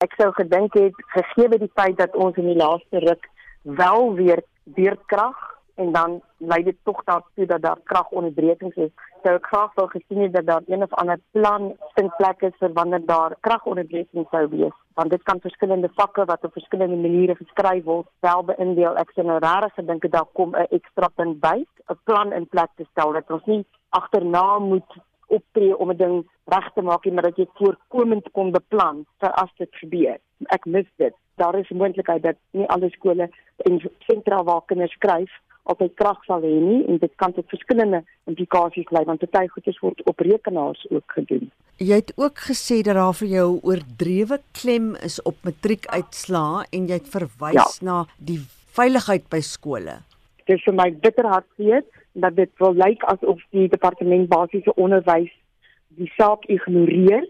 Ek sou gedink het gegee die feit dat ons in die laaste ruk wel weer beerdkrag en dan lei dit tog daartoe dat daar kragonderbrekings is. Sou ek graag wou gesien het dat daar een of ander plan in plek is vir wanneer daar kragonderbrekings sou wees. Want dit kan verskillende vakke wat op verskillende maniere geskryf word, wel beïndeel. Ek sien nou regtig gedink dat daar kom 'n ekstra punt by, 'n plan in plek te stel dat ons nie agterna moet optree om 'n ding reg te maak nie, maar dat jy voorkomend kon beplan vir as dit gebeur. Ek mis dit. Daar is 'n moontlikheid dat nie alle skole en sentra waar kinders skryf altyd krag sal hê nie en dit kan tot verskillende implikasies lei want party goeders word op rekenaars ook gedoen. Jy het ook gesê dat daar vir jou oordrewe klem is op matriekuitslae en jy het verwys ja. na die veiligheid by skole. Dit is vir my bitter hartseer dat dit wil lyk asof die departement basiese onderwys die saak ignoreer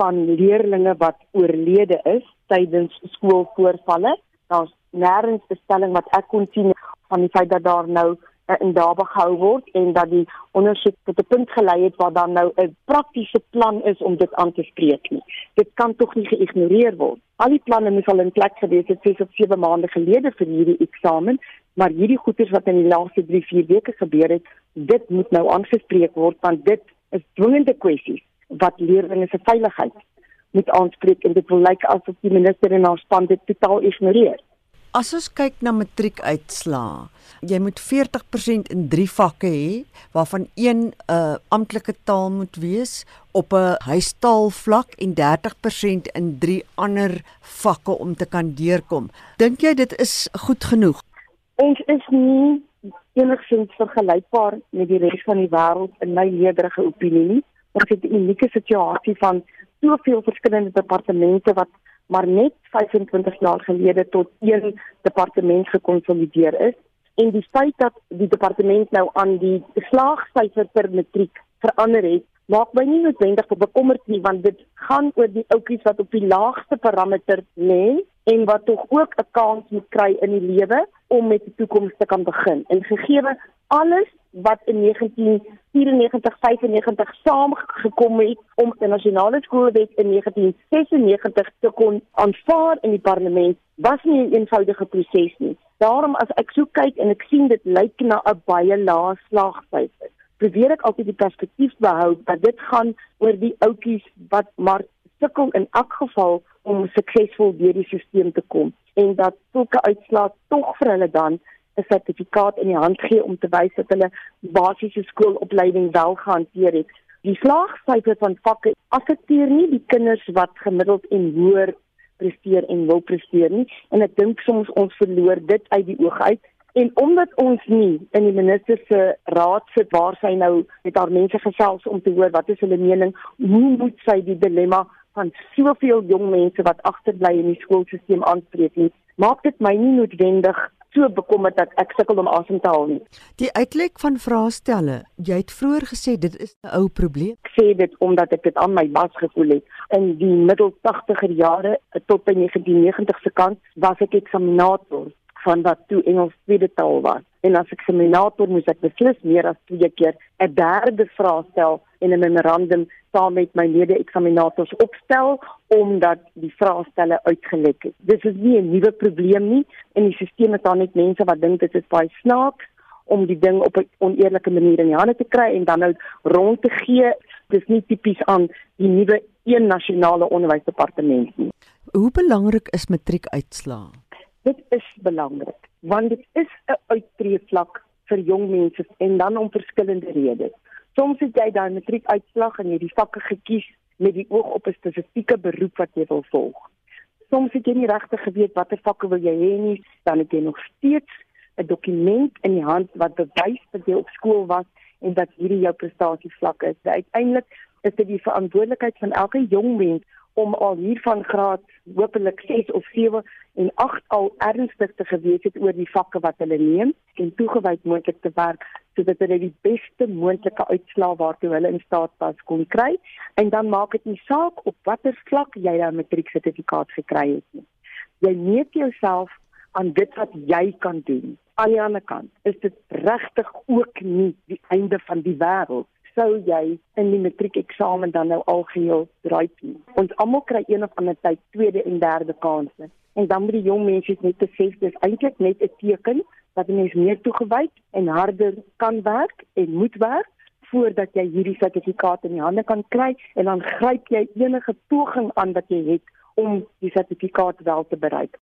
van leerders wat oorlede is tydens skoolvoorvalle. Daar's nêrens bestelling wat ek kon sien van die feit dat daar nou in daar behou word en dat die ondersoek tot 'n punt gelei het waar daar nou 'n praktiese plan is om dit aan te spreek nie. Dit kan tog nie geïgnoreer word. Al die planne moes al in plek gewees het 6 of 7 maande gelede vir hierdie eksamen, maar hierdie goeters wat in die laaste 3-4 weke gebeur het, dit moet nou aangespreek word want dit is dwingende kwessies wat leerders se veiligheid moet aanspreek en dit wil lyk asof die minister en haar span dit totaal ignoreer. As ons kyk na matriekuitslae, jy moet 40% in 3 vakke hê waarvan een 'n uh, amptelike taal moet wees op 'n huistaalvlak en 30% in 3 ander vakke om te kan deurkom. Dink jy dit is goed genoeg? Ons is nie enigsins vergelykbaar met die res van die wêreld in my nederige opinie nie. Ons het 'n unieke situasie van soveel verskillende departemente wat maar net 25 jaar gelede tot een departement gekonsolideer is en die feit dat die departement nou aan die slaagsyfer per matriek verander het maak my nie noodwendig bekommerd nie want dit gaan oor die ouetjies wat op die laagste parameter lê en wat tog ook 'n kans moet kry in die lewe om met die toekoms te kan begin. En gegee alles wat in 1994 95 saamgekom het om die nasionale skoolwet in 1996 te kon aanvaar in die parlement was nie 'n eenvoudige proses nie. Daarom as ek so kyk en ek sien dit lyk na 'n baie lae slagsyfer. Probeer ek altyd die perspektief behou dat dit gaan oor die ouetjies wat maar sukkel in elk geval om suksesvol deur die stelsel te kom en dat sulke uitslae tog vir hulle dan 'n sertifikaat in die hand gee om te wys dat hulle basiese skoolopleiding wel gehanteer het. Die slaagsyfer van vakke affekteer nie die kinders wat gemiddeld en hoër presteer en wil presteer nie en ek dink soms ons verloor dit uit die oog uit en omdat ons nie in die minister se raad sit waar sy nou met haar mense gesels om te hoor wat is hulle mening hoe moet sy die dilemma van soveel jong mense wat agterbly in die skoolstelsel aanspreek nie maak dit my nie noodwendig so bekommerd dat ek sukkel om asem te haal nie. Die uitlek van vraestelle, jy het vroeër gesê dit is 'n ou probleem. Ek sê dit omdat ek dit aan my bas gevoel het. In die middel 80er jare tot by 1990 se kant was ek eksaminator van wat toe Engels tweede taal was. En as eksaminator moes ek beslis meer as twee keer 'n derde vraag stel en 'n memorandum saam met my mede-eksaminators opstel omdat die vraestelle uitgelek het. Dis is nie 'n nuwe probleem nie en die stelsel het dan net mense wat dink dit is baie snaaks om die ding op 'n oneerlike manier in die hande te kry en dan nou rond te gee. Dis nie tipies aan die nuwe een nasionale onderwysdepartement nie. Hoe belangrik is matriekuitslae? Dit is belangrik want dit is 'n uittreevlak vir jong mense en dan om verskillende redes. Soms het jy dan 'n matriekuitslag en jy die vakke gekies met die oog op 'n spesifieke beroep wat jy wil volg. Soms het jy nie regtig geweet watter vakke wil jy hê nie, dan het jy nog steeds 'n dokument in die hand wat bewys dat jy op skool was en dat hierdie jou prestasievlak is. Uiteindelik is dit die verantwoordelikheid van elke jong mens om al hiervan graad hopelik 6 of 7 en 8 al ernstig te geweet het oor die vakke wat hulle neem en toegewyd moontlik te werk sodat hulle die beste moontlike uitslae waartoe hulle in staat was kon kry en dan maak dit nie saak op watter vlak jy jou matrieksertifikaat gekry het nie. Jy meet jouself aan dit wat jy kan doen. Aan die ander kant is dit regtig ook nie die einde van die wêreld sou jy in die matriekeksamen dan nou algeheel draai nie. Ons almal kry een of ander tyd tweede en derde kansse. En dan moet die jong mense net besef dis eintlik net 'n teken dat jy meer toegewyd en harder kan werk en moet werk voordat jy hierdie sertifikaat in die hande kan kry en dan gryp jy enige poging aan wat jy het om die sertifikaat wel te bereik.